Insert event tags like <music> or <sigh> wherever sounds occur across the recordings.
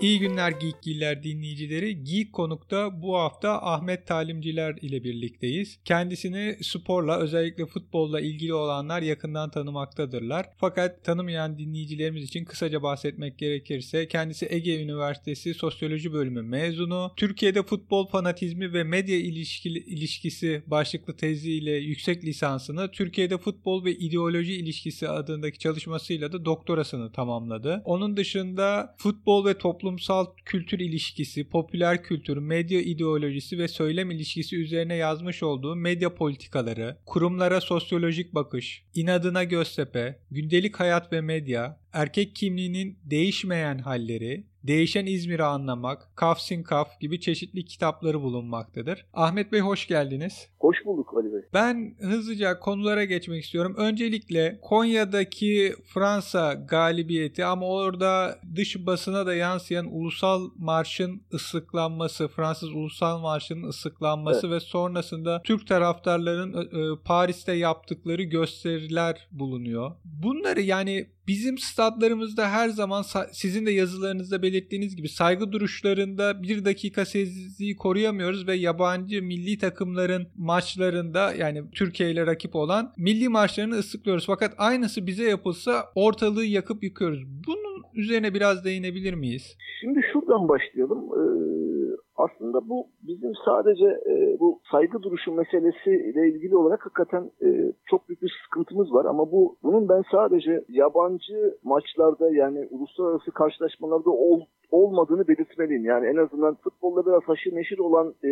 İyi günler Geekgiller dinleyicileri. Geek Konuk'ta bu hafta Ahmet Talimciler ile birlikteyiz. Kendisini sporla özellikle futbolla ilgili olanlar yakından tanımaktadırlar. Fakat tanımayan dinleyicilerimiz için kısaca bahsetmek gerekirse kendisi Ege Üniversitesi Sosyoloji Bölümü mezunu. Türkiye'de futbol fanatizmi ve medya ilişkili, ilişkisi başlıklı teziyle yüksek lisansını, Türkiye'de futbol ve ideoloji ilişkisi adındaki çalışmasıyla da doktorasını tamamladı. Onun dışında futbol ve toplum toplumsal kültür ilişkisi, popüler kültür, medya ideolojisi ve söylem ilişkisi üzerine yazmış olduğu medya politikaları, kurumlara sosyolojik bakış, inadına Göztepe, gündelik hayat ve medya, erkek kimliğinin değişmeyen halleri, Değişen İzmir'i anlamak, Kafsin Kaf gibi çeşitli kitapları bulunmaktadır. Ahmet Bey hoş geldiniz. Hoş bulduk Ali Bey. Ben hızlıca konulara geçmek istiyorum. Öncelikle Konya'daki Fransa galibiyeti ama orada dış basına da yansıyan ulusal marşın ıslıklanması, Fransız ulusal marşının ıslıklanması evet. ve sonrasında Türk taraftarların Paris'te yaptıkları gösteriler bulunuyor. Bunları yani Bizim statlarımızda her zaman sizin de yazılarınızda belirttiğiniz gibi saygı duruşlarında bir dakika sessizliği koruyamıyoruz ve yabancı milli takımların maçlarında yani Türkiye ile rakip olan milli maçlarını ıslıklıyoruz. Fakat aynısı bize yapılsa ortalığı yakıp yıkıyoruz. Bunun üzerine biraz değinebilir miyiz? Şimdi şuradan başlayalım. Ee, aslında bu bizim sadece e, bu saygı duruşu meselesiyle ilgili olarak hakikaten e, çok büyük bir sıkıntımız var ama bu bunun ben sadece yabancı maçlarda yani uluslararası karşılaşmalarda ol, olmadığını belirtmeliyim. Yani en azından futbolda biraz haşır neşir olan e,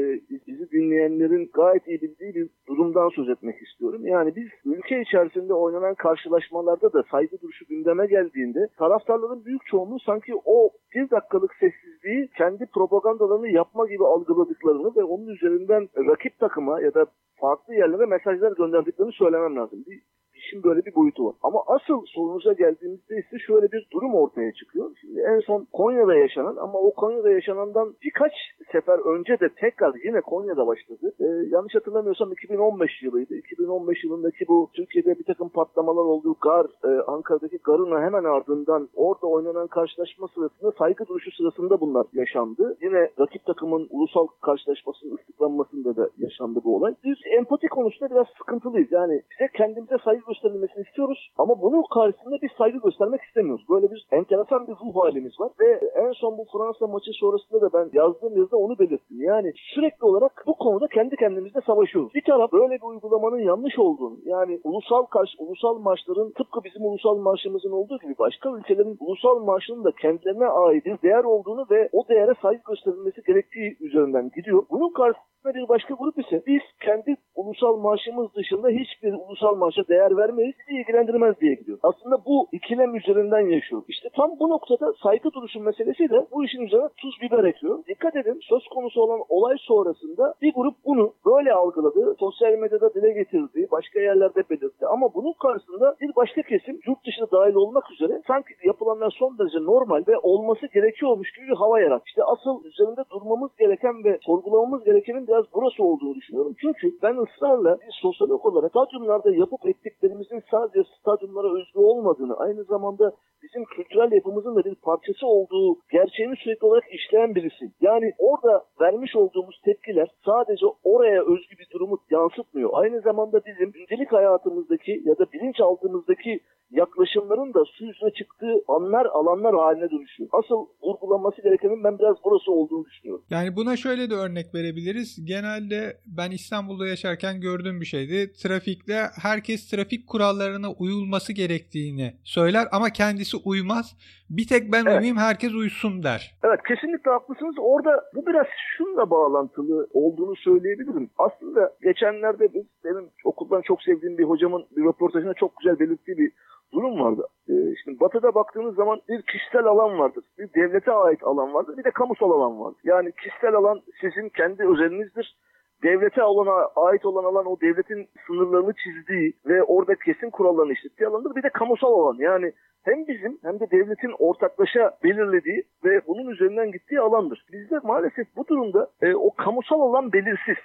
bizi dinleyenlerin gayet iyi bildiği bir durumdan söz etmek istiyorum. Yani biz ülke içerisinde oynanan karşılaşmalarda da saygı duruşu gündeme geldiğinde taraftarların büyük çoğunluğu sanki o bir dakikalık sessizliği kendi propagandalarını yapma gibi algıladıklarını ve onun üzerinden rakip takıma ya da farklı yerlere mesajlar gönderdiklerini söylemem lazım. Bir işin böyle bir boyutu var. Ama asıl sorunuza geldiğimizde ise şöyle bir durum ortaya çıkıyor. Şimdi en son Konya'da yaşanan ama o Konya'da yaşanandan birkaç sefer önce de tekrar yine Konya'da başladı. Ee, yanlış hatırlamıyorsam 2015 yılıydı. 2015 yılındaki bu Türkiye'de bir takım patlamalar olduğu Gar, e, Ankara'daki Gar'ın hemen ardından orada oynanan karşılaşma sırasında saygı duruşu sırasında bunlar yaşandı. Yine rakip takımın ulusal karşılaşmasının ıslıklanmasında da yaşandı bu olay. Biz empati konusunda biraz sıkıntılıyız. Yani bize kendimize saygı gösterilmesini istiyoruz ama bunun karşısında bir saygı göstermek istemiyoruz. Böyle bir enteresan bir ruh halimiz var ve en son bu Fransa maçı sonrasında da ben yazdığım yazıda onu belirttim. Yani sürekli olarak bu konuda kendi kendimizle savaşıyoruz. Bir taraf böyle bir uygulamanın yanlış olduğunu yani ulusal karşı ulusal maçların tıpkı bizim ulusal marşımızın olduğu gibi başka ülkelerin ulusal marşının da kendilerine ait bir değer olduğunu ve o değere saygı gösterilmesi gerektiği üzerinden gidiyor. Bunun karşısında bir başka grup ise biz kendi ulusal marşımız dışında hiçbir ulusal marşa değer vermeyiz, bizi ilgilendirmez diye gidiyor. Aslında bu ikilem üzerinden yaşıyor. İşte tam bu noktada saygı duruşu meselesi de bu işin üzerine tuz biber ekiyor. Dikkat edin söz konusu olan olay sonrasında bir grup bunu böyle algıladı, sosyal medyada dile getirdi, başka yerlerde belirtti. Ama bunun karşısında bir başka kesim yurt dışına dahil olmak üzere sanki yapılanlar son derece normal ve olması gerekiyormuş gibi bir hava yarat. İşte asıl üzerinde durmamız gereken ve sorgulamamız gerekenin biraz burası olduğunu düşünüyorum. Çünkü ben ısrarla bir sosyolog olarak stadyumlarda yapıp ettiklerimizin sadece stadyumlara özgü olmadığını, aynı zamanda bizim kültürel yapımızın da bir parçası olduğu gerçeğini sürekli olarak işleyen birisi. Yani orada vermiş olduğumuz tepkiler sadece oraya özgü bir durumu yansıtmıyor. Aynı zamanda bizim gündelik hayatımızdaki ya da bilinçaltımızdaki yaklaşımların da su yüzüne çıktığı anlar alanlar haline dönüşüyor. Asıl vurgulanması gerekenin ben biraz burası olduğunu düşünüyorum. Yani buna şöyle de örnek verebiliriz. Genelde ben İstanbul'da yaşarken gördüğüm bir şeydi. Trafikte herkes trafik kurallarına uyulması gerektiğini söyler ama kendisi uymaz. Bir tek ben evet. uymayayım herkes uysun der. Evet kesinlikle haklısınız. Orada bu biraz şunla bağlantılı olduğunu söyleyebilirim. Aslında geçenlerde biz benim okuldan çok sevdiğim bir hocamın bir röportajına çok güzel belirttiği bir durum vardı. Ee, şimdi batıda baktığınız zaman bir kişisel alan vardır. Bir devlete ait alan vardır. Bir de kamusal alan vardır. Yani kişisel alan sizin kendi özelinizdir devlete alana, ait olan alan o devletin sınırlarını çizdiği ve orada kesin kurallarını işlettiği alandır. Bir de kamusal alan yani hem bizim hem de devletin ortaklaşa belirlediği ve bunun üzerinden gittiği alandır. Bizde maalesef bu durumda e, o kamusal alan belirsiz.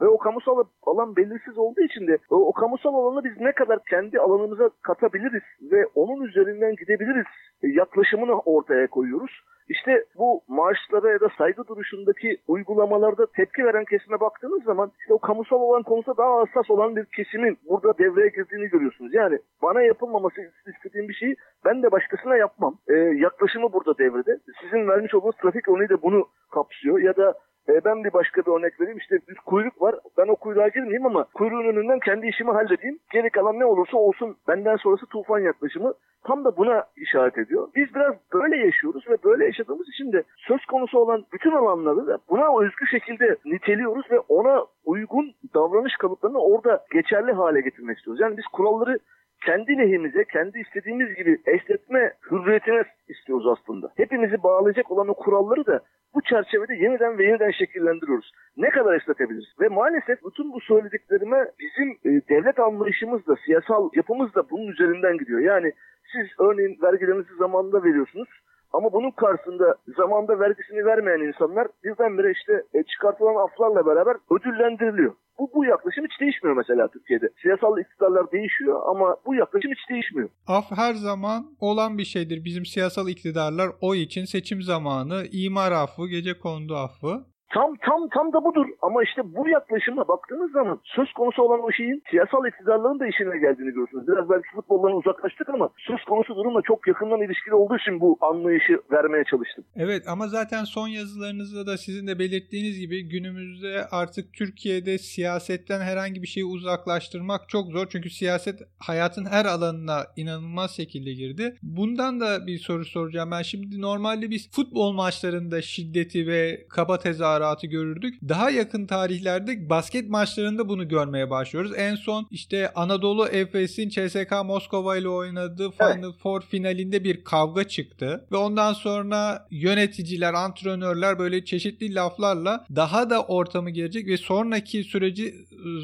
Ve o kamusal alan belirsiz olduğu için de o, o kamusal alanı biz ne kadar kendi alanımıza katabiliriz ve onun üzerinden gidebiliriz yaklaşımını ortaya koyuyoruz. İşte bu marşlara ya da saygı duruşundaki uygulamalarda tepki veren kesime baktığınız zaman işte o kamusal olan konuda daha hassas olan bir kesimin burada devreye girdiğini görüyorsunuz. Yani bana yapılmaması istediğim bir şeyi ben de başkasına yapmam. Ee, yaklaşımı burada devrede. Sizin vermiş olduğunuz trafik örneği de bunu kapsıyor. Ya da e, ben bir başka bir örnek vereyim. İşte bir kuyruk var. Ben o kuyruğa girmeyeyim ama kuyruğun önünden kendi işimi halledeyim. Geri kalan ne olursa olsun benden sonrası tufan yaklaşımı tam da buna işaret ediyor. Biz biraz böyle yaşıyoruz ve böyle yaşadığımız için de söz konusu olan bütün alanları da buna özgü şekilde niteliyoruz ve ona uygun davranış kalıplarını orada geçerli hale getirmek istiyoruz. Yani biz kuralları kendi lehimize, kendi istediğimiz gibi esnetme hürriyetine istiyoruz aslında. Hepimizi bağlayacak olan o kuralları da bu çerçevede yeniden ve yeniden şekillendiriyoruz. Ne kadar esnetebiliriz? Ve maalesef bütün bu söylediklerime bizim e, devlet anlayışımız da, siyasal yapımız da bunun üzerinden gidiyor. Yani siz örneğin vergilerinizi zamanında veriyorsunuz. Ama bunun karşısında zamanda vergisini vermeyen insanlar birdenbire işte e, çıkartılan aflarla beraber ödüllendiriliyor. Bu, bu yaklaşım hiç değişmiyor mesela Türkiye'de. Siyasal iktidarlar değişiyor ama bu yaklaşım hiç değişmiyor. Af her zaman olan bir şeydir. Bizim siyasal iktidarlar oy için seçim zamanı imar affı, gece kondu affı Tam tam tam da budur. Ama işte bu yaklaşıma baktığınız zaman söz konusu olan o şeyin siyasal iktidarların da işine geldiğini görürsünüz. Biraz belki futboldan uzaklaştık ama söz konusu durumla çok yakından ilişkili olduğu için bu anlayışı vermeye çalıştım. Evet ama zaten son yazılarınızda da sizin de belirttiğiniz gibi günümüzde artık Türkiye'de siyasetten herhangi bir şeyi uzaklaştırmak çok zor. Çünkü siyaset hayatın her alanına inanılmaz şekilde girdi. Bundan da bir soru soracağım. Ben şimdi normalde biz futbol maçlarında şiddeti ve kaba tezahüratı tezahüratı görürdük. Daha yakın tarihlerde basket maçlarında bunu görmeye başlıyoruz. En son işte Anadolu Efes'in CSK Moskova ile oynadığı Final evet. Four finalinde bir kavga çıktı. Ve ondan sonra yöneticiler, antrenörler böyle çeşitli laflarla daha da ortamı gelecek ve sonraki süreci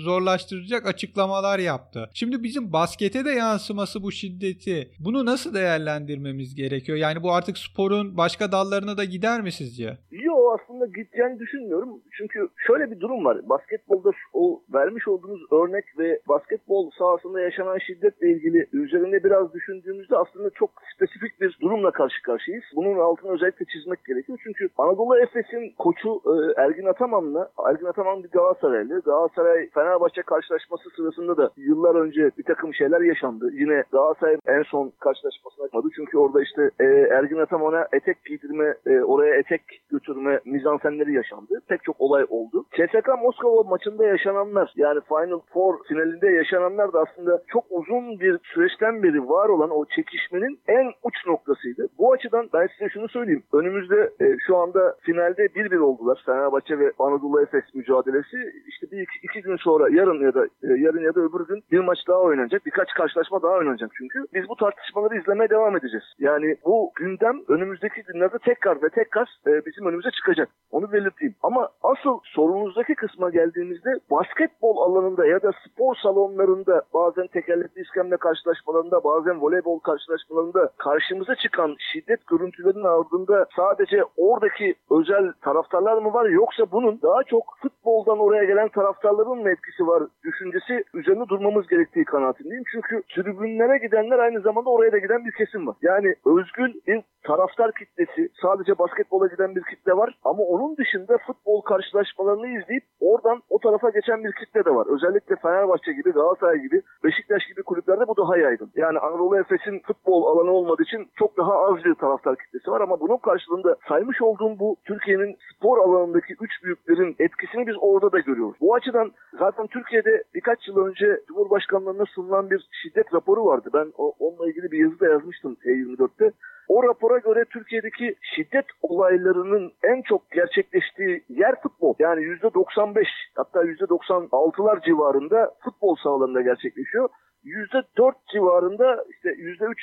zorlaştıracak açıklamalar yaptı. Şimdi bizim baskete de yansıması bu şiddeti. Bunu nasıl değerlendirmemiz gerekiyor? Yani bu artık sporun başka dallarına da gider mi sizce? Yok aslında gideceğini düşünmüyorum. Çünkü şöyle bir durum var. Basketbolda o vermiş olduğunuz örnek ve basketbol sahasında yaşanan şiddetle ilgili üzerinde biraz düşündüğümüzde aslında çok spesifik bir durumla karşı karşıyayız. Bunun altını özellikle çizmek gerekiyor. Çünkü Anadolu Efes'in koçu e, Ergin Ataman'la Ergin Ataman bir Galatasaraylı. Galatasaray Fenerbahçe karşılaşması sırasında da yıllar önce bir takım şeyler yaşandı. Yine Galatasaray en son karşılaşmasına yapmadı. Çünkü orada işte e, Ergin Ataman'a etek giydirme, e, oraya etek götürme mizansenleri yaşandı. Pek çok olay oldu. CSK Moskova maçında yaşananlar yani Final Four finalinde yaşananlar da aslında çok uzun bir süreçten beri var olan o çekişmenin en uç noktasıydı. Bu açıdan ben size şunu söyleyeyim. Önümüzde e, şu anda finalde 1-1 oldular. Fenerbahçe ve Anadolu Efes mücadelesi. İşte bir iki, iki gün sonra yarın ya da e, yarın ya da öbür gün bir maç daha oynanacak. Birkaç karşılaşma daha oynanacak çünkü. Biz bu tartışmaları izlemeye devam edeceğiz. Yani bu gündem önümüzdeki günlerde tekrar ve tekrar e, bizim önümüze çıkacak. Onu belirteyim. Ama asıl sorunuzdaki kısma geldiğimizde basketbol alanında ya da spor salonlarında bazen tekerlekli iskemle karşılaşmalarında bazen voleybol karşılaşmalarında karşımıza çıkan şiddet görüntülerinin ardında sadece oradaki özel taraftarlar mı var yoksa bunun daha çok futboldan oraya gelen taraftarların mı etkisi var düşüncesi üzerine durmamız gerektiği kanaatindeyim. Çünkü tribünlere gidenler aynı zamanda oraya da giden bir kesim var. Yani özgül bir taraftar kitlesi sadece basketbola giden bir kitle var ama onun dışında futbol karşılaşmalarını izleyip oradan o tarafa geçen bir kitle de var. Özellikle Fenerbahçe gibi, Galatasaray gibi, Beşiktaş gibi kulüplerde bu daha yaygın. Yani Anadolu Efes'in futbol alanı olmadığı için çok daha az bir taraftar kitlesi var ama bunun karşılığında saymış olduğum bu Türkiye'nin spor alanındaki üç büyüklerin etkisini biz orada da görüyoruz. Bu açıdan zaten Türkiye'de birkaç yıl önce Cumhurbaşkanlığına sunulan bir şiddet raporu vardı. Ben onunla ilgili bir yazı da yazmıştım T24'te. O rapora göre Türkiye'deki şiddet olaylarının en çok gerçekleştiği yer futbol. Yani %95 hatta %96'lar civarında futbol sahalarında gerçekleşiyor. %4 civarında işte %3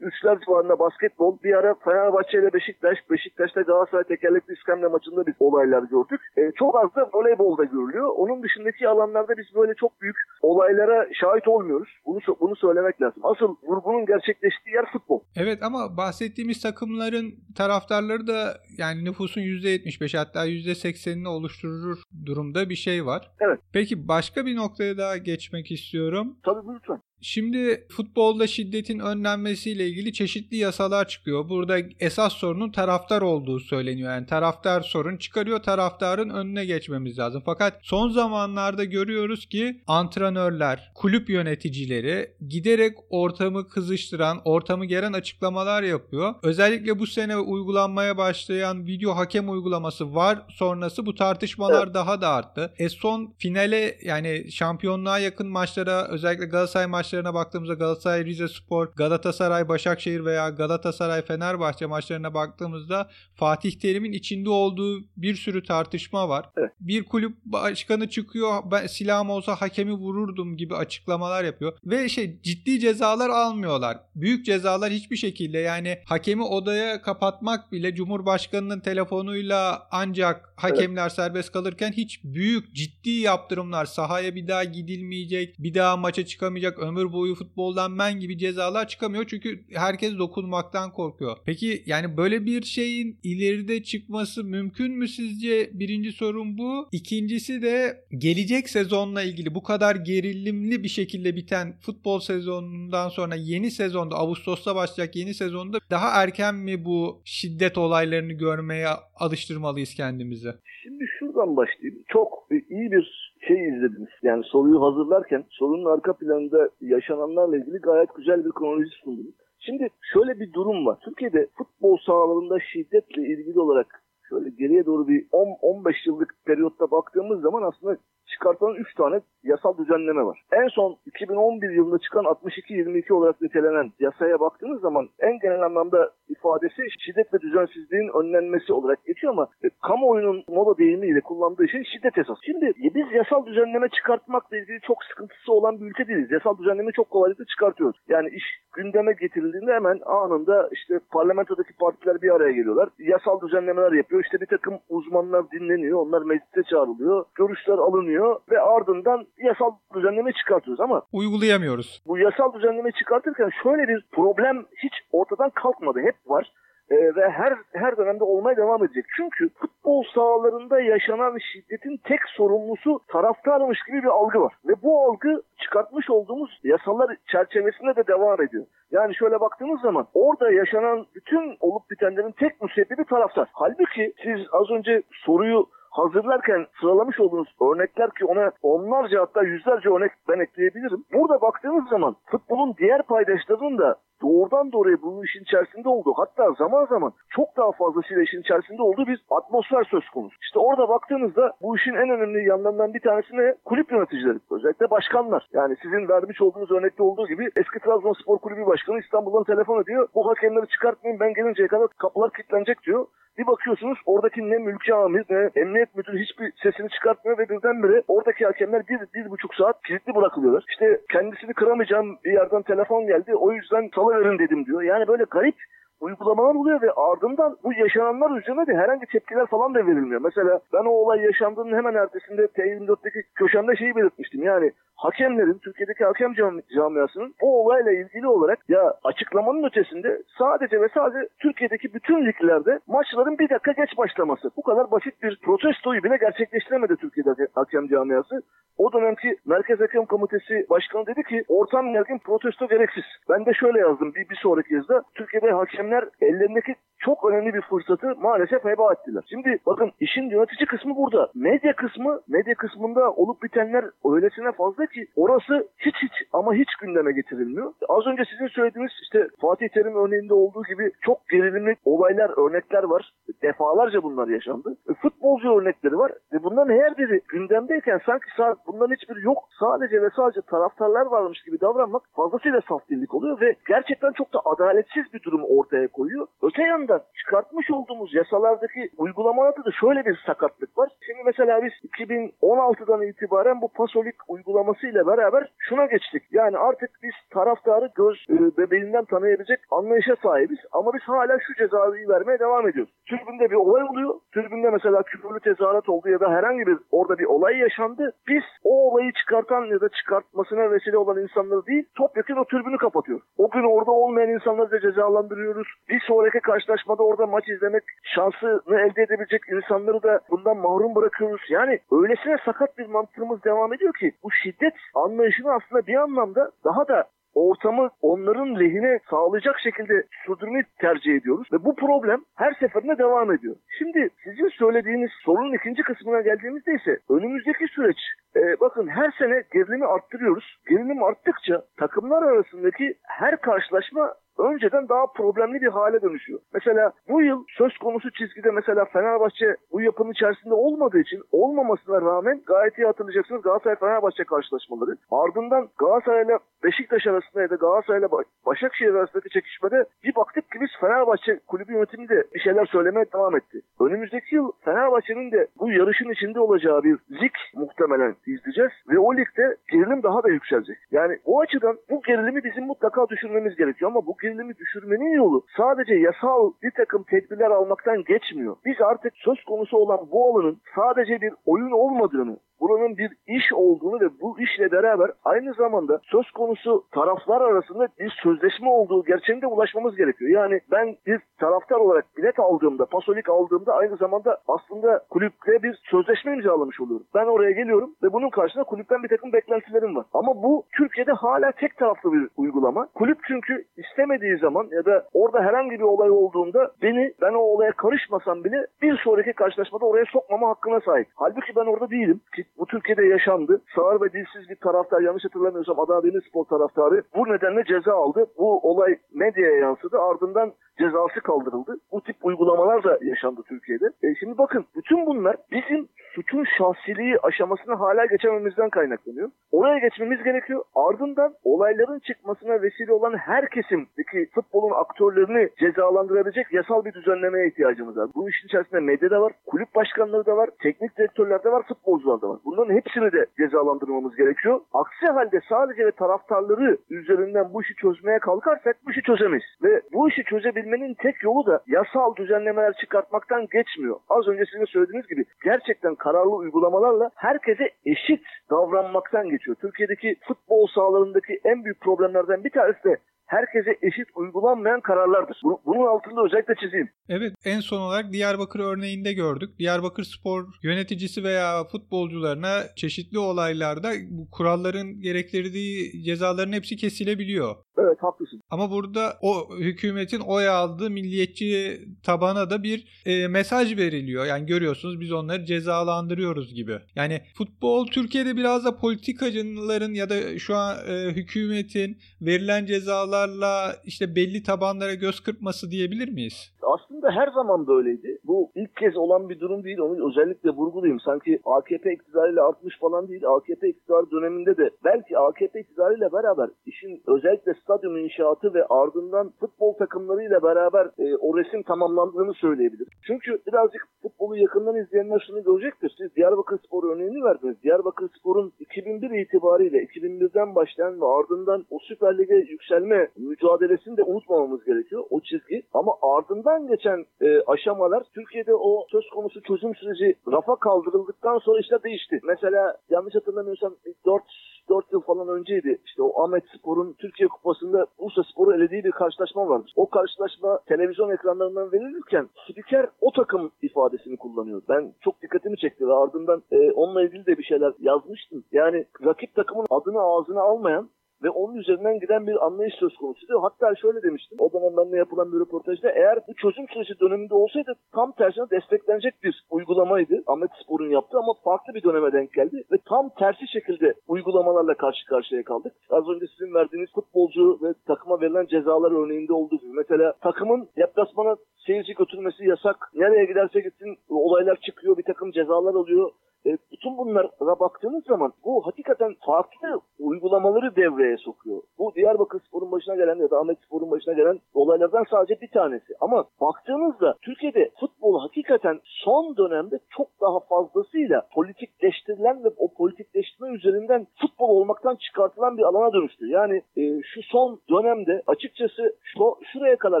üçler civarında basketbol. Bir ara Fenerbahçe ile Beşiktaş, Beşiktaş'ta Galatasaray tekerlekli iskemle maçında biz olaylar gördük. E, çok az da voleybolda görülüyor. Onun dışındaki alanlarda biz böyle çok büyük olaylara şahit olmuyoruz. Bunu bunu söylemek lazım. Asıl vurgunun gerçekleştiği yer futbol. Evet ama bahsettiğimiz takımların taraftarları da yani nüfusun %75 hatta %80'ini oluşturur durumda bir şey var. Evet. Peki başka bir noktaya daha geçmek istiyorum. Tabii lütfen. Şimdi futbolda şiddetin önlenmesiyle ilgili çeşitli yasalar çıkıyor. Burada esas sorunun taraftar olduğu söyleniyor. Yani taraftar sorun çıkarıyor, taraftarın önüne geçmemiz lazım. Fakat son zamanlarda görüyoruz ki antrenörler, kulüp yöneticileri giderek ortamı kızıştıran, ortamı geren açıklamalar yapıyor. Özellikle bu sene uygulanmaya başlayan video hakem uygulaması var sonrası bu tartışmalar daha da arttı. E son finale yani şampiyonluğa yakın maçlara özellikle Galatasaray maçlarına baktığımızda Galatasaray Rize Spor, Galatasaray Başakşehir veya Galatasaray Fenerbahçe maçlarına baktığımızda Fatih Terim'in içinde olduğu bir sürü tartışma var. Evet. Bir kulüp başkanı çıkıyor ben silahım olsa hakemi vururdum gibi açıklamalar yapıyor ve şey ciddi cezalar almıyorlar. Büyük cezalar hiçbir şekilde yani hakemi odaya kapatmak bile Cumhurbaşkanının telefonuyla ancak hakemler evet. serbest kalırken hiç büyük ciddi yaptırımlar sahaya bir daha gidilmeyecek, bir daha maça çıkamayacak, ömür boyu futboldan men gibi cezalar çıkamıyor çünkü herkes dokunmaktan korkuyor. Peki yani böyle bir şeyin ileride çıkması mümkün mü sizce? Birinci sorun bu. İkincisi de gelecek sezonla ilgili bu kadar gerilimli bir şekilde biten futbol sezonundan sonra yeni sezonda Ağustos'ta başlayacak yeni sezonda daha erken mi bu şiddet olaylarını görmeye alıştırmalıyız kendimizi? Şimdi şuradan başlayayım. Çok iyi bir şey izlediniz. Yani soruyu hazırlarken sorunun arka planında yaşananlarla ilgili gayet güzel bir kronoloji sundunuz. Şimdi şöyle bir durum var. Türkiye'de futbol sahalarında şiddetle ilgili olarak şöyle geriye doğru bir 10-15 yıllık periyotta baktığımız zaman aslında çıkartılan 3 tane yasal düzenleme var. En son 2011 yılında çıkan 62-22 olarak nitelenen yasaya baktığınız zaman en genel anlamda ifadesi şiddet ve düzensizliğin önlenmesi olarak geçiyor ama e, kamuoyunun moda deyimiyle kullandığı şey şiddet esas. Şimdi e, biz yasal düzenleme çıkartmakla ilgili çok sıkıntısı olan bir ülke değiliz. Yasal düzenleme çok kolaylıkla çıkartıyoruz. Yani iş gündeme getirildiğinde hemen anında işte parlamentodaki partiler bir araya geliyorlar. Yasal düzenlemeler yapıyor. İşte bir takım uzmanlar dinleniyor. Onlar meclise çağrılıyor. Görüşler alınıyor ve ardından yasal düzenleme çıkartıyoruz ama uygulayamıyoruz. Bu yasal düzenleme çıkartırken şöyle bir problem hiç ortadan kalkmadı. Hep var e, ve her her dönemde olmaya devam edecek. Çünkü futbol sahalarında yaşanan şiddetin tek sorumlusu taraftarmış gibi bir algı var. Ve bu algı çıkartmış olduğumuz yasalar çerçevesinde de devam ediyor. Yani şöyle baktığımız zaman orada yaşanan bütün olup bitenlerin tek müsebbibi taraftar. Halbuki siz az önce soruyu hazırlarken sıralamış olduğunuz örnekler ki ona onlarca hatta yüzlerce örnek ben ekleyebilirim. Burada baktığınız zaman futbolun diğer paydaşlarının da doğrudan doğruya bu işin içerisinde olduğu hatta zaman zaman çok daha fazlasıyla işin içerisinde olduğu bir atmosfer söz konusu. İşte orada baktığınızda bu işin en önemli yanlarından bir tanesi ne? Kulüp yöneticileri. Özellikle başkanlar. Yani sizin vermiş olduğunuz örnekte olduğu gibi eski Trabzonspor Kulübü Başkanı İstanbul'dan telefon ediyor. Bu hakemleri çıkartmayın ben gelinceye kadar kapılar kilitlenecek diyor. Bir bakıyorsunuz oradaki ne mülki amir ne emniyet müdürü hiçbir sesini çıkartmıyor ve birdenbire oradaki hakemler bir, bir buçuk saat kilitli bırakılıyorlar. İşte kendisini kıramayacağım bir yerden telefon geldi o yüzden salıverin dedim diyor. Yani böyle garip uygulamalar oluyor ve ardından bu yaşananlar üzerine de herhangi tepkiler falan da verilmiyor. Mesela ben o olay yaşandığının hemen ertesinde T24'teki köşemde şeyi belirtmiştim. Yani hakemlerin, Türkiye'deki hakem camiasının bu olayla ilgili olarak ya açıklamanın ötesinde sadece ve sadece Türkiye'deki bütün liglerde maçların bir dakika geç başlaması. Bu kadar basit bir protestoyu bile gerçekleştiremedi Türkiye'de hakem camiası. O dönemki Merkez Hakem Komitesi Başkanı dedi ki ortam gergin protesto gereksiz. Ben de şöyle yazdım bir, bir sonraki yazıda. Türkiye'de hakemler ellerindeki çok önemli bir fırsatı maalesef heba ettiler. Şimdi bakın işin yönetici kısmı burada. Medya kısmı, medya kısmında olup bitenler öylesine fazla ki orası hiç hiç ama hiç gündeme getirilmiyor. Az önce sizin söylediğiniz işte Fatih Terim örneğinde olduğu gibi çok gerilimli olaylar, örnekler var. Defalarca bunlar yaşandı. E, futbolcu örnekleri var. Ve bunların her biri gündemdeyken sanki bunların hiçbiri yok. Sadece ve sadece taraftarlar varmış gibi davranmak fazlasıyla saf oluyor ve gerçekten çok da adaletsiz bir durum ortaya koyuyor. Öte yandan çıkartmış olduğumuz yasalardaki uygulamalarda da şöyle bir sakatlık var. Şimdi mesela biz 2016'dan itibaren bu pasolik uygulamasıyla beraber şuna geçtik. Yani artık biz taraftarı göz e, bebeğinden tanıyabilecek anlayışa sahibiz ama biz hala şu cezayı vermeye devam ediyoruz. Tribünde bir olay oluyor. Tribünde mesela küfürlü tezahürat oldu ya da herhangi bir orada bir olay yaşandı. Biz o olayı çıkartan ya da çıkartmasına vesile olan insanları değil topyekun o tribünü kapatıyor. O gün orada olmayan insanları da cezalandırıyoruz. Bir sonraki karşılaşmada orada maç izlemek şansını elde edebilecek insanları da bundan mahrum bırakıyoruz. Yani öylesine sakat bir mantığımız devam ediyor ki bu şiddet anlayışını aslında bir anlamda daha da ortamı onların lehine sağlayacak şekilde sürdürmeyi tercih ediyoruz. Ve bu problem her seferinde devam ediyor. Şimdi sizin söylediğiniz sorunun ikinci kısmına geldiğimizde ise önümüzdeki süreç e, bakın her sene gerilimi arttırıyoruz. Gerilim arttıkça takımlar arasındaki her karşılaşma önceden daha problemli bir hale dönüşüyor. Mesela bu yıl söz konusu çizgide mesela Fenerbahçe bu yapının içerisinde olmadığı için olmamasına rağmen gayet iyi hatırlayacaksınız Galatasaray-Fenerbahçe karşılaşmaları. Ardından Galatasaray ile Beşiktaş arasında ya da Galatasaray ile Başakşehir arasındaki çekişmede bir baktık ki biz Fenerbahçe kulübü yönetimi de bir şeyler söylemeye devam etti. Önümüzdeki yıl Fenerbahçe'nin de bu yarışın içinde olacağı bir lig muhtemelen izleyeceğiz ve o ligde gerilim daha da yükselecek. Yani o açıdan bu gerilimi bizim mutlaka düşürmemiz gerekiyor ama bu gerilimi düşürmenin yolu sadece yasal bir takım tedbirler almaktan geçmiyor. Biz artık söz konusu olan bu alanın sadece bir oyun olmadığını, buranın bir iş olduğunu ve bu işle beraber aynı zamanda söz konusu taraflar arasında bir sözleşme olduğu gerçeğine ulaşmamız gerekiyor. Yani ben bir taraftar olarak bilet aldığımda, pasolik aldığımda aynı zamanda aslında kulüple bir sözleşme imzalamış oluyorum. Ben oraya geliyorum ve bunun karşısında kulüpten bir takım beklentilerim var. Ama bu Türkiye'de hala tek taraflı bir uygulama. Kulüp çünkü istemediği zaman ya da orada herhangi bir olay olduğunda beni ben o olaya karışmasam bile bir sonraki karşılaşmada oraya sokmama hakkına sahip. Halbuki ben orada değilim ki bu Türkiye'de yaşandı. Sağır ve dilsiz bir taraftar yanlış hatırlamıyorsam Adana Demirspor taraftarı bu nedenle ceza aldı. Bu olay medyaya yansıdı. Ardından cezası kaldırıldı. Bu tip uygulamalar da yaşandı Türkiye'de. E şimdi bakın bütün bunlar bizim suçun şahsiliği aşamasını hala geçememizden kaynaklanıyor. Oraya geçmemiz gerekiyor. Ardından olayların çıkmasına vesile olan her kesimdeki futbolun aktörlerini cezalandırabilecek yasal bir düzenlemeye ihtiyacımız var. Bu işin içerisinde medya da var, kulüp başkanları da var, teknik direktörler de var, futbolcular da var. Bunların hepsini de cezalandırmamız gerekiyor. Aksi halde sadece ve taraftarları üzerinden bu işi çözmeye kalkarsak bu işi çözemeyiz. Ve bu işi çözebilmenin tek yolu da yasal düzenlemeler çıkartmaktan geçmiyor. Az önce sizin söylediğiniz gibi gerçekten kararlı uygulamalarla herkese eşit davranmaktan geçiyor. Türkiye'deki futbol sahalarındaki en büyük problemlerden bir tanesi de herkese eşit uygulanmayan kararlardır. Bunun altında özellikle çizeyim. Evet en son olarak Diyarbakır örneğinde gördük. Diyarbakır Spor yöneticisi veya futbolcularına çeşitli olaylarda bu kuralların gerektirdiği cezaların hepsi kesilebiliyor. Evet haklısın. Ama burada o hükümetin oy aldığı milliyetçi tabana da bir e, mesaj veriliyor. Yani görüyorsunuz biz onları cezalandırıyoruz gibi. Yani futbol Türkiye'de biraz da politikacıların ya da şu an e, hükümetin verilen cezalarla işte belli tabanlara göz kırpması diyebilir miyiz? Aslında her zaman böyleydi. Bu ilk kez olan bir durum değil. Onu özellikle vurgulayayım. Sanki AKP iktidarıyla artmış falan değil. AKP iktidarı döneminde de belki AKP iktidarıyla beraber işin özellikle stadyum inşaatı ve ardından futbol takımlarıyla beraber e, o resim tamamlandığını söyleyebilir. Çünkü birazcık futbolu yakından izleyenler şunu görecektir. Siz Diyarbakır Spor örneğini verdiniz. Diyarbakır Spor'un 2001 itibariyle 2001'den başlayan ve ardından o Süper Lig'e yükselme mücadelesini de unutmamamız gerekiyor. O çizgi. Ama ardından geçen e, aşamalar Türkiye'de o söz konusu çözüm süreci rafa kaldırıldıktan sonra işte değişti. Mesela yanlış hatırlamıyorsam 4 4 yıl falan önceydi. İşte o Ahmet Spor'un Türkiye Kupası'nda Bursa Spor'u elediği bir karşılaşma vardı. O karşılaşma televizyon ekranlarından verilirken spiker o takım ifadesini kullanıyor. Ben çok dikkatimi çekti ve ardından e, onunla ilgili de bir şeyler yazmıştım. Yani rakip takımın adını ağzına almayan ve onun üzerinden giden bir anlayış söz konusuydu. Hatta şöyle demiştim o dönem benimle yapılan bir röportajda eğer bu çözüm süreci döneminde olsaydı tam tersine desteklenecek bir uygulamaydı Ahmet Spor'un yaptığı ama farklı bir döneme denk geldi ve tam tersi şekilde uygulamalarla karşı karşıya kaldık. Az önce sizin verdiğiniz futbolcu ve takıma verilen cezalar örneğinde olduğu gibi mesela takımın deplasmana seyirci götürmesi yasak. Nereye giderse gitsin olaylar çıkıyor, bir takım cezalar oluyor. E, bütün bunlara baktığınız zaman bu hakikaten farklı uygulamaları devreye sokuyor. Bu Diyarbakır Spor'un başına gelen ya da Ahmet Spor'un başına gelen olaylardan sadece bir tanesi. Ama baktığınızda Türkiye'de futbol hakikaten son dönemde çok daha fazlasıyla politikleştirilen ve o politikleştirme üzerinden futbol olmaktan çıkartılan bir alana dönüştü. Yani e, şu son dönemde açıkçası şu, şuraya kadar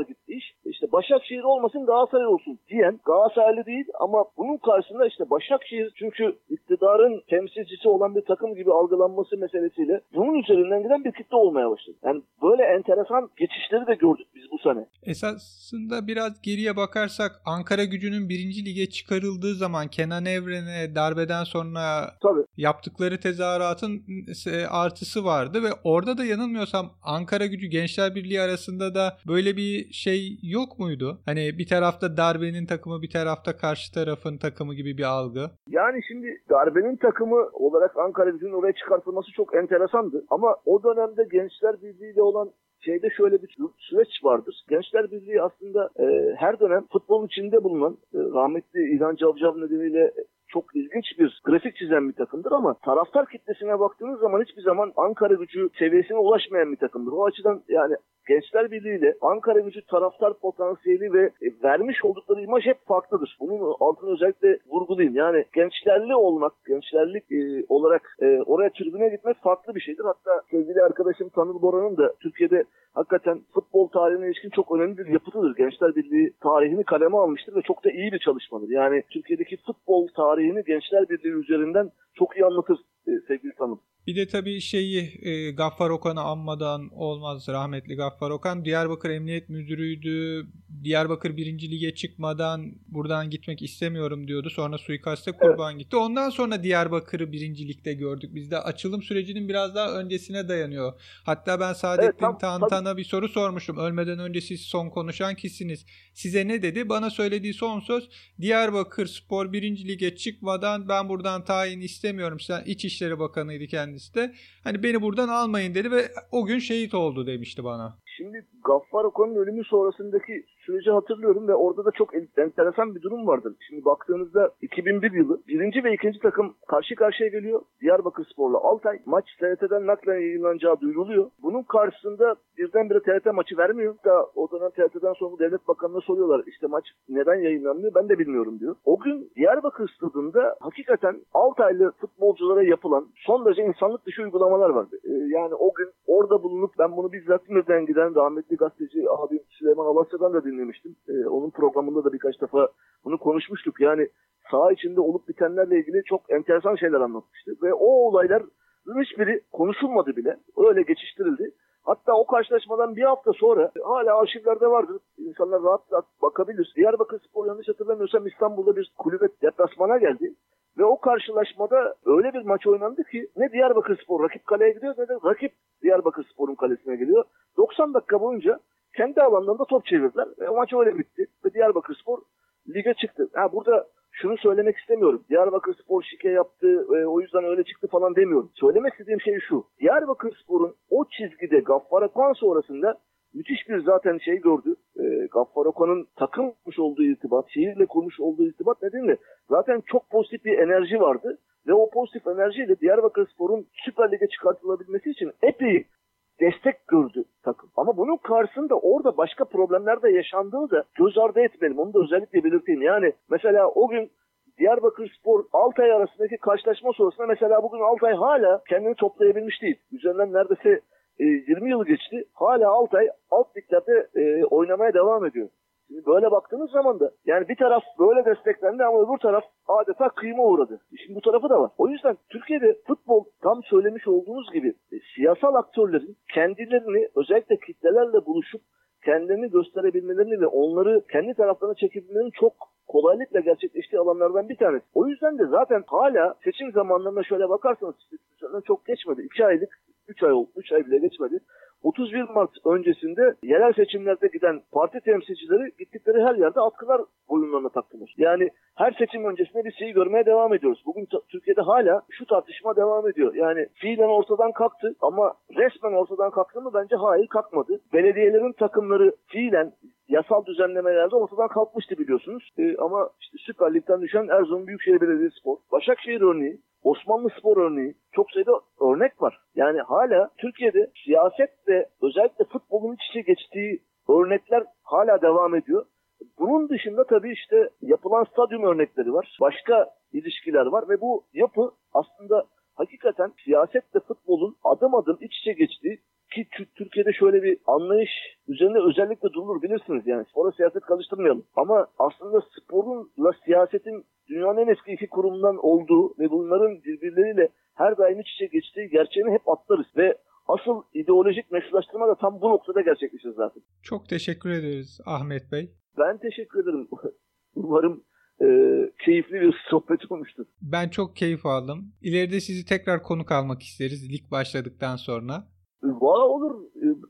gitti iş. Başakşehir olmasın Galatasaray olsun diyen Galatasaraylı değil ama bunun karşısında işte Başakşehir çünkü iktidarın temsilcisi olan bir takım gibi algılanması meselesiyle bunun üzerinden giden bir kitle olmaya başladı. Yani böyle enteresan geçişleri de gördük biz bu sene. Esasında biraz geriye bakarsak Ankara gücünün birinci lige çıkarıldığı zaman Kenan Evren'e darbeden sonra Tabii. yaptıkları tezahüratın artısı vardı ve orada da yanılmıyorsam Ankara gücü Gençler Birliği arasında da böyle bir şey yok muydu? Hani bir tarafta darbenin takımı bir tarafta karşı tarafın takımı gibi bir algı. Yani şimdi darbenin takımı olarak Ankara gücünün oraya çıkartılması çok enteresandı. Ama o dönemde Gençler Birliği ile olan şeyde şöyle bir süreç vardır. Gençler Birliği aslında e, her dönem futbolun içinde bulunan e, rahmetli İlhan Cavcav nedeniyle çok ilginç bir grafik çizen bir takımdır ama taraftar kitlesine baktığınız zaman hiçbir zaman Ankara gücü seviyesine ulaşmayan bir takımdır. O açıdan yani Gençler Birliği ile Ankara gücü taraftar potansiyeli ve e, vermiş oldukları imaj hep farklıdır. Bunun altını özellikle vurgulayayım. Yani gençlerli olmak, gençlerlik e, olarak e, oraya tribüne gitmek farklı bir şeydir. Hatta sevgili arkadaşım Tanıl Bora'nın da Türkiye'de hakikaten futbol tarihine ilişkin çok önemli bir yapıtıdır. Gençler Birliği tarihini kaleme almıştır ve çok da iyi bir çalışmadır. Yani Türkiye'deki futbol tarihini Gençler Birliği üzerinden çok iyi anlatır e, sevgili tanım. Bir de tabii şeyi e, Gaffar Okan'ı anmadan olmaz rahmetli Gaffar Okan. Diyarbakır Emniyet Müdürü'ydü. Diyarbakır 1. Lige çıkmadan buradan gitmek istemiyorum diyordu. Sonra suikaste kurban evet. gitti. Ondan sonra Diyarbakır'ı 1. Lig'de gördük. Bizde açılım sürecinin biraz daha öncesine dayanıyor. Hatta ben Saadettin evet, tam, Tantan'a bir soru sormuştum. Ölmeden önce siz son konuşan kişisiniz. Size ne dedi? Bana söylediği son söz Diyarbakır Spor 1. Lige çıkmadan ben buradan tayin istemiyorum. Sen İçişleri Bakanı'ydı kendisi de. Hani beni buradan almayın dedi ve o gün şehit oldu demişti bana. Şimdi Gaffar Okan'ın ölümü sonrasındaki süreci hatırlıyorum ve orada da çok enteresan bir durum vardır. Şimdi baktığınızda 2001 yılı birinci ve ikinci takım karşı karşıya geliyor. Diyarbakır Spor'la Altay. Maç TRT'den naklen yayınlanacağı duyuruluyor. Bunun karşısında birdenbire TRT maçı vermiyor. Da o dönem TRT'den sonra devlet bakanına soruyorlar işte maç neden yayınlanmıyor ben de bilmiyorum diyor. O gün Diyarbakır stadında hakikaten Altaylı futbolculara yapılan son derece insanlık dışı uygulamalar vardı. Ee, yani o gün orada bulunup ben bunu bizzat İzmir'den giden rahmetli gazeteci abim Süleyman Alasya'dan da dinlemiştim. Ee, onun programında da birkaç defa bunu konuşmuştuk. Yani saha içinde olup bitenlerle ilgili çok enteresan şeyler anlatmıştı. Ve o olaylar hiçbiri konuşulmadı bile. Öyle geçiştirildi. Hatta o karşılaşmadan bir hafta sonra hala arşivlerde vardır. İnsanlar rahat rahat bakabilir. Diyarbakır Spor yanlış hatırlamıyorsam İstanbul'da bir kulübe deplasmana geldi. Ve o karşılaşmada öyle bir maç oynandı ki ne Diyarbakır Spor rakip kaleye gidiyor ne de rakip Diyarbakır Spor'un kalesine geliyor. 90 dakika boyunca kendi alanlarında top çevirdiler. O maç öyle bitti. Ve Diyarbakır Spor lige çıktı. Ha burada şunu söylemek istemiyorum. Diyarbakır Spor şike yaptı, e, o yüzden öyle çıktı falan demiyorum. Söylemek istediğim şey şu. Diyarbakır Spor'un o çizgide Gaffar Akan sonrasında müthiş bir zaten şey gördü. E, Gaffar Okan'ın takılmış olduğu irtibat, şehirle kurmuş olduğu irtibat nedeniyle zaten çok pozitif bir enerji vardı. Ve o pozitif enerjiyle Diyarbakır Spor'un Süper Lig'e çıkartılabilmesi için epey destek gördü takım. Ama bunun karşısında orada başka problemler de yaşandığını da göz ardı etmeyelim. Onu da özellikle belirteyim. Yani mesela o gün Diyarbakır Spor Altay arasındaki karşılaşma sonrasında mesela bugün Altay hala kendini toplayabilmiş değil. Üzerinden neredeyse 20 e, yıl geçti. Hala Altay alt liglerde e, oynamaya devam ediyor. Şimdi böyle baktığınız zaman da yani bir taraf böyle desteklendi ama öbür taraf adeta kıyma uğradı. Şimdi bu tarafı da var. O yüzden Türkiye'de futbol tam söylemiş olduğunuz gibi e, siyasal aktörlerin kendilerini özellikle kitlelerle buluşup kendilerini gösterebilmelerini ve onları kendi taraflarına çekebilmelerinin çok kolaylıkla gerçekleştiği alanlardan bir tanesi. O yüzden de zaten hala seçim zamanlarına şöyle bakarsanız çok geçmedi. 2 aylık 3 ay oldu. 3 ay bile geçmedi. 31 Mart öncesinde yerel seçimlerde giden parti temsilcileri gittikleri her yerde atkılar boyunlarına taktılar. Yani her seçim öncesinde bir şeyi görmeye devam ediyoruz. Bugün Türkiye'de hala şu tartışma devam ediyor. Yani fiilen ortadan kalktı ama resmen ortadan kalktı mı bence hayır kalkmadı. Belediyelerin takımları fiilen yasal düzenlemelerde ortadan kalkmıştı biliyorsunuz. Ee, ama işte Süper Lig'den düşen Erzurum Büyükşehir Belediyespor, Başakşehir örneği, Osmanlı Spor örneği çok sayıda örnek var. Yani hala Türkiye'de siyaset ve özellikle futbolun iç içe geçtiği örnekler hala devam ediyor. Bunun dışında tabii işte yapılan stadyum örnekleri var. Başka ilişkiler var ve bu yapı aslında hakikaten siyasetle futbolun adım adım iç içe geçtiği ki Türkiye'de şöyle bir anlayış üzerine özellikle durulur bilirsiniz yani spora siyaset karıştırmayalım. Ama aslında sporunla siyasetin dünyanın en eski iki kurumundan olduğu ve bunların birbirleriyle her daim iç içe geçtiği gerçeğini hep atlarız ve asıl ideolojik meşrulaştırma da tam bu noktada gerçekleşir zaten. Çok teşekkür ederiz Ahmet Bey. Ben teşekkür ederim. <laughs> Umarım e, keyifli bir sohbet olmuştur. Ben çok keyif aldım. İleride sizi tekrar konuk almak isteriz lig başladıktan sonra. Valla olur.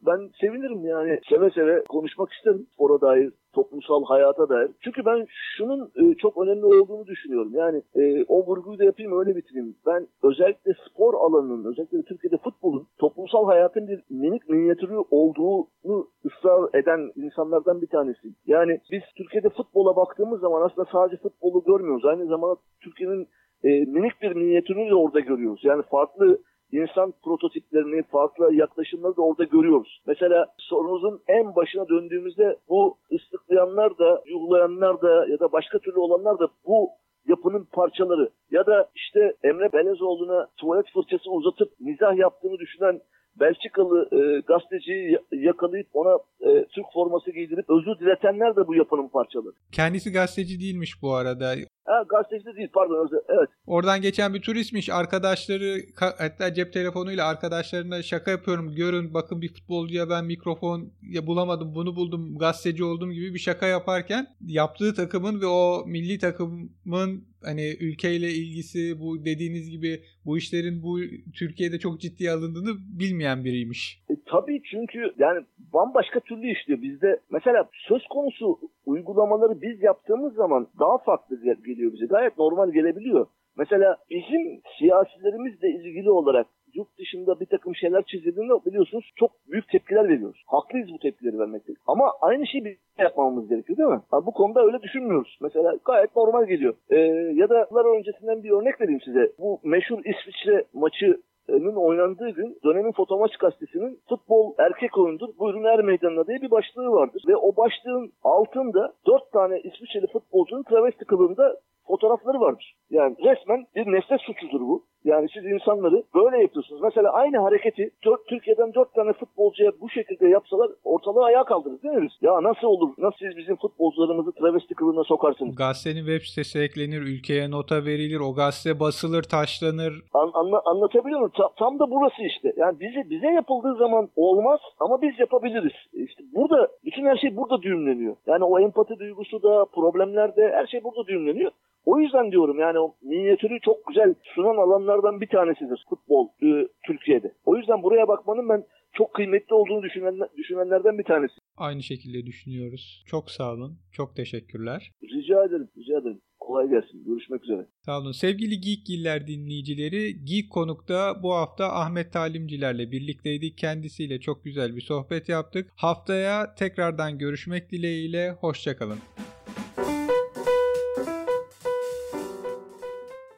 Ben sevinirim yani. Seve seve konuşmak isterim spora dair, toplumsal hayata dair. Çünkü ben şunun e, çok önemli olduğunu düşünüyorum. Yani e, o vurguyu da yapayım öyle bitireyim. Ben özellikle spor alanının, özellikle Türkiye'de futbolun toplumsal hayatın bir minik minyatürü olduğunu ısrar eden insanlardan bir tanesi. Yani biz Türkiye'de futbola baktığımız zaman aslında sadece futbolu görmüyoruz. Aynı zamanda Türkiye'nin e, minik bir minyatürünü de orada görüyoruz. Yani farklı insan prototiplerini, farklı yaklaşımları da orada görüyoruz. Mesela sorunuzun en başına döndüğümüzde bu ıslıklayanlar da, yuhlayanlar da ya da başka türlü olanlar da bu yapının parçaları ya da işte Emre Belezoğlu'na tuvalet fırçası uzatıp mizah yaptığını düşünen Belçikalı e, gazeteciyi yakalayıp ona e, Türk forması giydirip özür diletenler de bu yapının parçaları. Kendisi gazeteci değilmiş bu arada. Ha, gazeteci de değil pardon evet. Oradan geçen bir turistmiş arkadaşları hatta cep telefonuyla arkadaşlarına şaka yapıyorum görün bakın bir futbolcuya ben mikrofon ya bulamadım bunu buldum gazeteci oldum gibi bir şaka yaparken yaptığı takımın ve o milli takımın hani ülkeyle ilgisi bu dediğiniz gibi bu işlerin bu Türkiye'de çok ciddi alındığını bilmeyen biriymiş. E, tabii çünkü yani bambaşka türlü işliyor. Bizde mesela söz konusu uygulamaları biz yaptığımız zaman daha farklı geliyor bize. Gayet normal gelebiliyor. Mesela bizim siyasilerimizle ilgili olarak yurt dışında bir takım şeyler çizildiğinde biliyorsunuz çok büyük tepkiler veriyoruz. Haklıyız bu tepkileri vermekte. Ama aynı şeyi biz yapmamız gerekiyor değil mi? Ha, bu konuda öyle düşünmüyoruz. Mesela gayet normal geliyor. Ee, ya da yıllar öncesinden bir örnek vereyim size. Bu meşhur İsviçre maçı oynandığı gün dönemin fotomaç gazetesinin futbol erkek oyundur buyurun er meydanına diye bir başlığı vardır. Ve o başlığın altında dört tane İsviçreli futbolcunun travesti kılığında fotoğrafları vardır. Yani resmen bir nesne suçudur bu. Yani siz insanları böyle yapıyorsunuz. Mesela aynı hareketi dört, Türkiye'den dört tane futbolcuya bu şekilde yapsalar ortalığı ayağa kaldırır mi? Ya nasıl olur? Nasıl siz bizim futbolcularımızı travesti kılığına sokarsınız? Gazetenin web sitesi eklenir, ülkeye nota verilir, o gazete basılır, taşlanır. An, anla, anlatabiliyor muyum? Ta, tam da burası işte. Yani bize bize yapıldığı zaman olmaz ama biz yapabiliriz. İşte burada bütün her şey burada düğümleniyor. Yani o empati duygusu da, problemler de her şey burada düğümleniyor. O yüzden diyorum yani o minyatürü çok güzel sunan alanlardan bir tanesidir futbol e, Türkiye'de. O yüzden buraya bakmanın ben çok kıymetli olduğunu düşünen, düşünenlerden bir tanesi. Aynı şekilde düşünüyoruz. Çok sağ olun. Çok teşekkürler. Rica ederim. Rica ederim. Kolay gelsin. Görüşmek üzere. Sağ olun. Sevgili Geekgiller dinleyicileri, Geek Konuk'ta bu hafta Ahmet Talimcilerle birlikteydik. Kendisiyle çok güzel bir sohbet yaptık. Haftaya tekrardan görüşmek dileğiyle. Hoşçakalın.